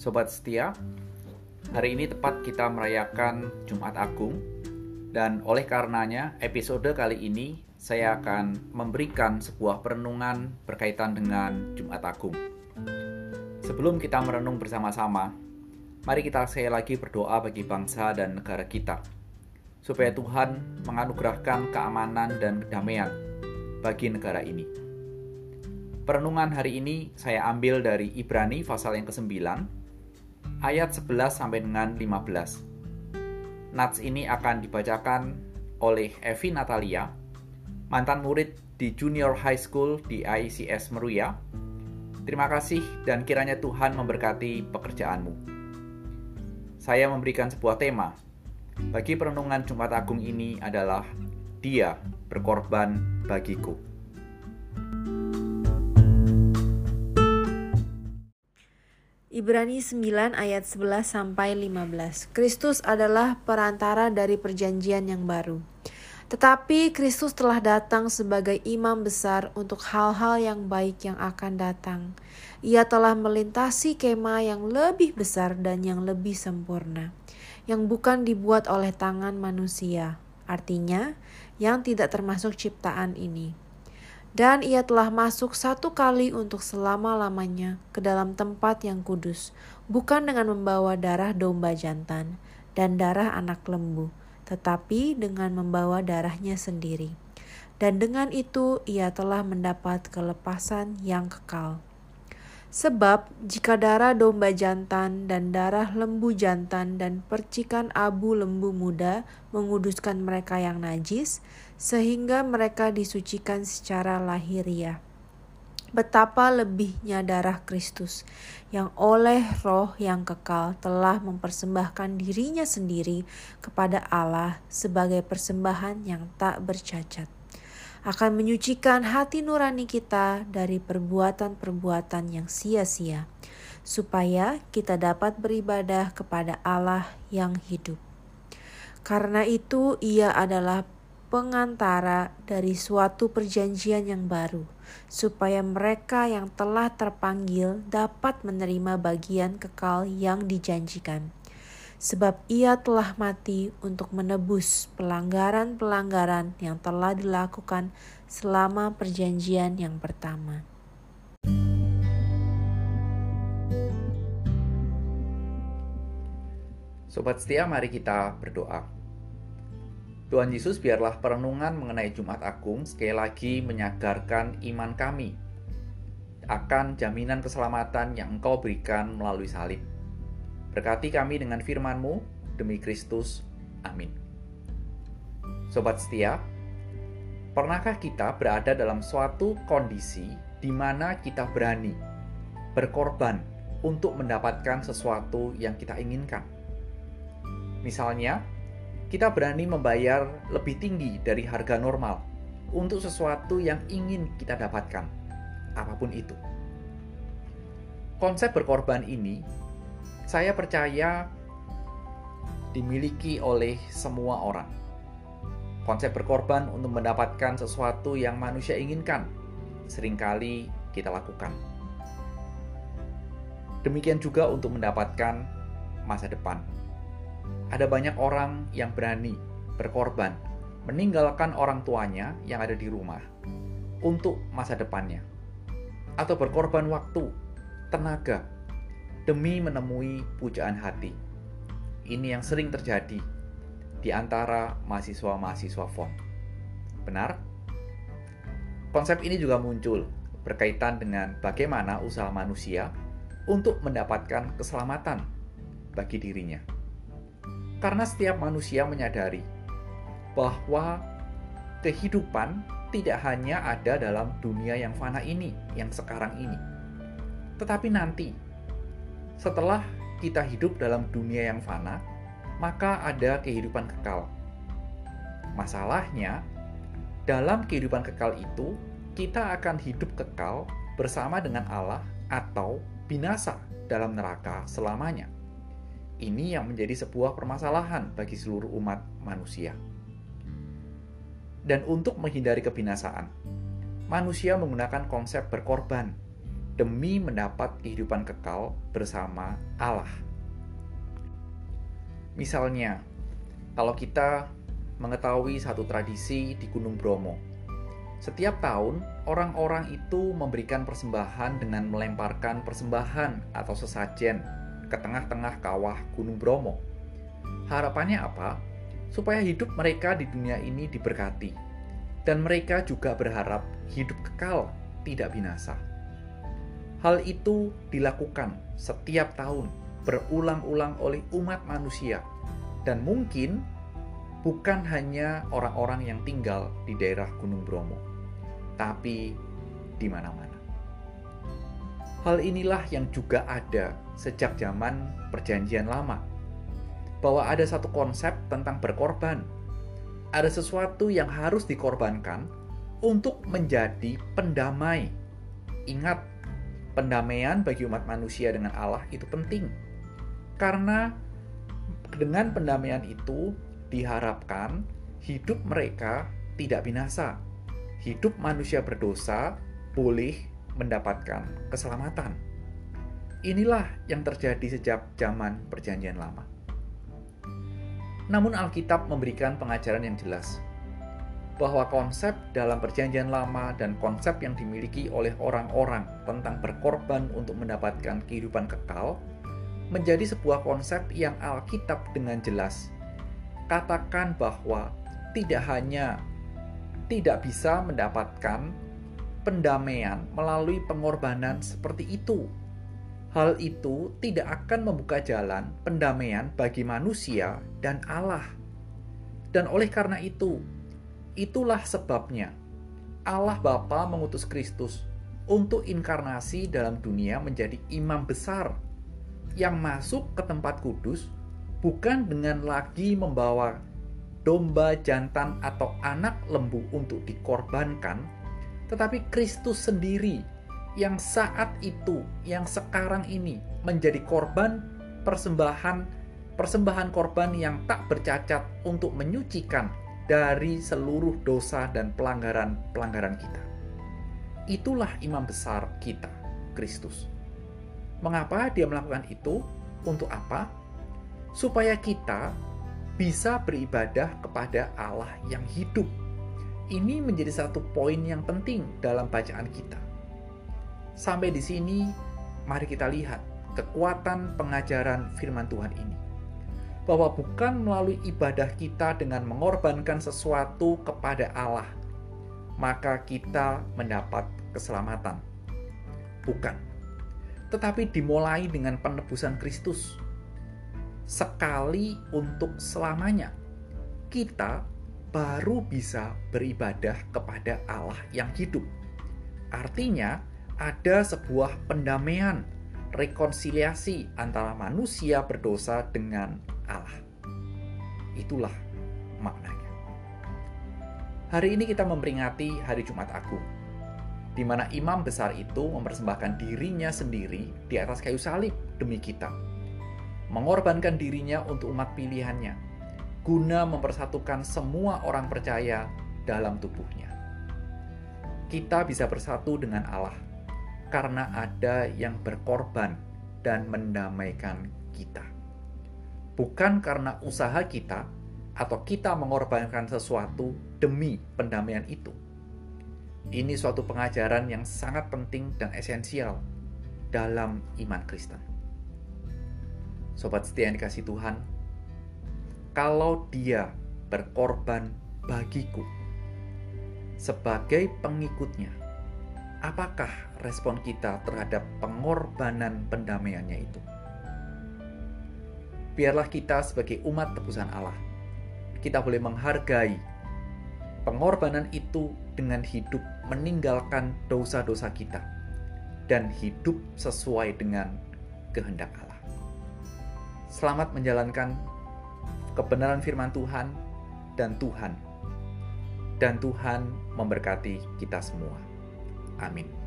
Sobat setia, hari ini tepat kita merayakan Jumat Agung dan oleh karenanya episode kali ini saya akan memberikan sebuah perenungan berkaitan dengan Jumat Agung. Sebelum kita merenung bersama-sama, mari kita sekali lagi berdoa bagi bangsa dan negara kita, supaya Tuhan menganugerahkan keamanan dan kedamaian bagi negara ini. Perenungan hari ini saya ambil dari Ibrani pasal yang ke-9 ayat 11 sampai dengan 15. Nats ini akan dibacakan oleh Evi Natalia, mantan murid di Junior High School di ICS Meruya. Terima kasih dan kiranya Tuhan memberkati pekerjaanmu. Saya memberikan sebuah tema. Bagi perenungan Jumat Agung ini adalah Dia berkorban bagiku. Ibrani 9 ayat 11 sampai 15. Kristus adalah perantara dari perjanjian yang baru. Tetapi Kristus telah datang sebagai imam besar untuk hal-hal yang baik yang akan datang. Ia telah melintasi kema yang lebih besar dan yang lebih sempurna, yang bukan dibuat oleh tangan manusia. Artinya, yang tidak termasuk ciptaan ini dan ia telah masuk satu kali untuk selama-lamanya ke dalam tempat yang kudus, bukan dengan membawa darah domba jantan dan darah anak lembu, tetapi dengan membawa darahnya sendiri. Dan dengan itu ia telah mendapat kelepasan yang kekal. Sebab jika darah domba jantan dan darah lembu jantan dan percikan abu lembu muda menguduskan mereka yang najis, sehingga mereka disucikan secara lahiriah. Betapa lebihnya darah Kristus yang oleh roh yang kekal telah mempersembahkan dirinya sendiri kepada Allah sebagai persembahan yang tak bercacat akan menyucikan hati nurani kita dari perbuatan-perbuatan yang sia-sia, supaya kita dapat beribadah kepada Allah yang hidup. Karena itu, Ia adalah pengantara dari suatu perjanjian yang baru, supaya mereka yang telah terpanggil dapat menerima bagian kekal yang dijanjikan sebab ia telah mati untuk menebus pelanggaran-pelanggaran yang telah dilakukan selama perjanjian yang pertama. Sobat setia, mari kita berdoa. Tuhan Yesus, biarlah perenungan mengenai Jumat Agung sekali lagi menyadarkan iman kami akan jaminan keselamatan yang Engkau berikan melalui salib. Berkati kami dengan firman-Mu, demi Kristus. Amin. Sobat setia, pernahkah kita berada dalam suatu kondisi di mana kita berani berkorban untuk mendapatkan sesuatu yang kita inginkan? Misalnya, kita berani membayar lebih tinggi dari harga normal untuk sesuatu yang ingin kita dapatkan, apa pun itu. Konsep berkorban ini saya percaya dimiliki oleh semua orang. Konsep berkorban untuk mendapatkan sesuatu yang manusia inginkan sering kali kita lakukan. Demikian juga untuk mendapatkan masa depan. Ada banyak orang yang berani berkorban, meninggalkan orang tuanya yang ada di rumah untuk masa depannya, atau berkorban waktu, tenaga, demi menemui pujaan hati. Ini yang sering terjadi di antara mahasiswa-mahasiswa FON. Benar? Konsep ini juga muncul berkaitan dengan bagaimana usaha manusia untuk mendapatkan keselamatan bagi dirinya. Karena setiap manusia menyadari bahwa kehidupan tidak hanya ada dalam dunia yang fana ini, yang sekarang ini, tetapi nanti setelah kita hidup dalam dunia yang fana, maka ada kehidupan kekal. Masalahnya, dalam kehidupan kekal itu, kita akan hidup kekal bersama dengan Allah atau binasa dalam neraka selamanya. Ini yang menjadi sebuah permasalahan bagi seluruh umat manusia. Dan untuk menghindari kebinasaan, manusia menggunakan konsep berkorban demi mendapat kehidupan kekal bersama Allah. Misalnya, kalau kita mengetahui satu tradisi di Gunung Bromo, setiap tahun orang-orang itu memberikan persembahan dengan melemparkan persembahan atau sesajen ke tengah-tengah kawah Gunung Bromo. Harapannya apa? Supaya hidup mereka di dunia ini diberkati, dan mereka juga berharap hidup kekal, tidak binasa. Hal itu dilakukan setiap tahun, berulang-ulang oleh umat manusia, dan mungkin bukan hanya orang-orang yang tinggal di daerah Gunung Bromo, tapi di mana-mana. Hal inilah yang juga ada sejak zaman Perjanjian Lama, bahwa ada satu konsep tentang berkorban. Ada sesuatu yang harus dikorbankan untuk menjadi pendamai. Ingat, pendamaian bagi umat manusia dengan Allah itu penting, karena dengan pendamaian itu diharapkan hidup mereka tidak binasa. Hidup manusia berdosa boleh mendapatkan keselamatan. Inilah yang terjadi sejak zaman Perjanjian Lama. Namun, Alkitab memberikan pengajaran yang jelas bahwa konsep dalam Perjanjian Lama dan konsep yang dimiliki oleh orang-orang tentang berkorban untuk mendapatkan kehidupan kekal menjadi sebuah konsep yang Alkitab dengan jelas katakan bahwa tidak hanya tidak bisa mendapatkan pendamaian melalui pengorbanan seperti itu. Hal itu tidak akan membuka jalan pendamaian bagi manusia dan Allah. Dan oleh karena itu, itulah sebabnya Allah Bapa mengutus Kristus untuk inkarnasi dalam dunia menjadi imam besar yang masuk ke tempat kudus bukan dengan lagi membawa domba jantan atau anak lembu untuk dikorbankan, tetapi Kristus sendiri yang saat itu, yang sekarang ini menjadi korban persembahan persembahan korban yang tak bercacat untuk menyucikan dari seluruh dosa dan pelanggaran-pelanggaran kita. Itulah imam besar kita, Kristus. Mengapa dia melakukan itu? Untuk apa? Supaya kita bisa beribadah kepada Allah yang hidup. Ini menjadi satu poin yang penting dalam bacaan kita. Sampai di sini, mari kita lihat kekuatan pengajaran firman Tuhan ini. Bahwa bukan melalui ibadah kita dengan mengorbankan sesuatu kepada Allah, maka kita mendapat keselamatan. Bukan tetapi dimulai dengan penebusan Kristus. Sekali untuk selamanya, kita baru bisa beribadah kepada Allah yang hidup. Artinya, ada sebuah pendamaian, rekonsiliasi antara manusia berdosa dengan Allah. Itulah maknanya. Hari ini kita memperingati Hari Jumat Agung di mana imam besar itu mempersembahkan dirinya sendiri di atas kayu salib demi kita, mengorbankan dirinya untuk umat pilihannya, guna mempersatukan semua orang percaya dalam tubuhnya. Kita bisa bersatu dengan Allah karena ada yang berkorban dan mendamaikan kita, bukan karena usaha kita atau kita mengorbankan sesuatu demi pendamaian itu ini suatu pengajaran yang sangat penting dan esensial dalam iman Kristen. Sobat setia yang dikasih Tuhan, kalau dia berkorban bagiku sebagai pengikutnya, apakah respon kita terhadap pengorbanan pendamaiannya itu? Biarlah kita sebagai umat tebusan Allah, kita boleh menghargai pengorbanan itu dengan hidup meninggalkan dosa-dosa kita dan hidup sesuai dengan kehendak Allah. Selamat menjalankan kebenaran firman Tuhan dan Tuhan dan Tuhan memberkati kita semua. Amin.